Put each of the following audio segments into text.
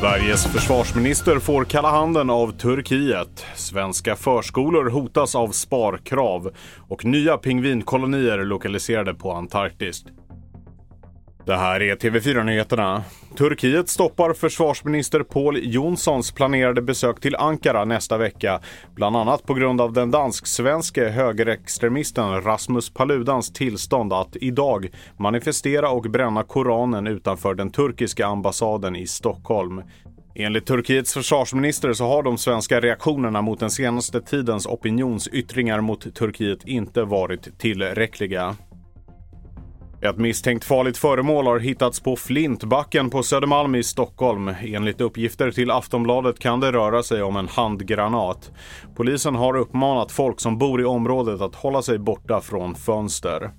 Sveriges försvarsminister får kalla handen av Turkiet. Svenska förskolor hotas av sparkrav och nya pingvinkolonier lokaliserade på Antarktis. Det här är TV4-nyheterna. Turkiet stoppar försvarsminister Paul Jonssons planerade besök till Ankara nästa vecka. Bland annat på grund av den dansk-svenske högerextremisten Rasmus Paludans tillstånd att idag manifestera och bränna Koranen utanför den turkiska ambassaden i Stockholm. Enligt Turkiets försvarsminister så har de svenska reaktionerna mot den senaste tidens opinionsyttringar mot Turkiet inte varit tillräckliga. Ett misstänkt farligt föremål har hittats på Flintbacken på Södermalm i Stockholm. Enligt uppgifter till Aftonbladet kan det röra sig om en handgranat. Polisen har uppmanat folk som bor i området att hålla sig borta från fönster.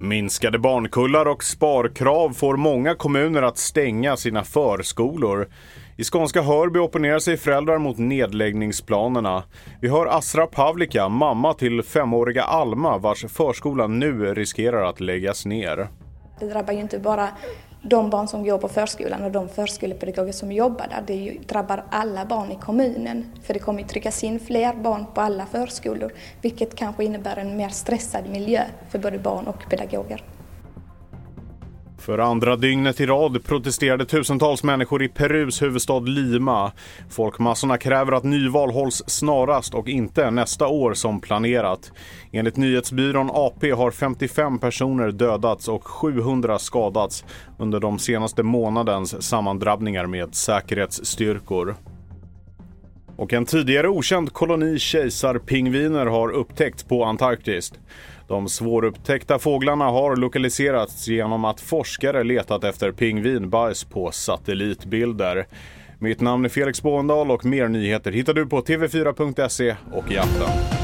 Minskade barnkullar och sparkrav får många kommuner att stänga sina förskolor. I skånska Hörby opponerar sig föräldrar mot nedläggningsplanerna. Vi hör Asra Pavlika, mamma till femåriga Alma vars förskola nu riskerar att läggas ner. Det drabbar ju inte bara de barn som går på förskolan och de förskolepedagoger som jobbar där. Det drabbar alla barn i kommunen. För det kommer ju tryckas in fler barn på alla förskolor vilket kanske innebär en mer stressad miljö för både barn och pedagoger. För andra dygnet i rad protesterade tusentals människor i Perus huvudstad Lima. Folkmassorna kräver att nyval hålls snarast och inte nästa år som planerat. Enligt nyhetsbyrån AP har 55 personer dödats och 700 skadats under de senaste månadens sammandrabbningar med säkerhetsstyrkor. Och en tidigare okänd koloni kejsarpingviner har upptäckts på Antarktis. De svårupptäckta fåglarna har lokaliserats genom att forskare letat efter pingvinbajs på satellitbilder. Mitt namn är Felix Båndal och mer nyheter hittar du på tv4.se och i appen.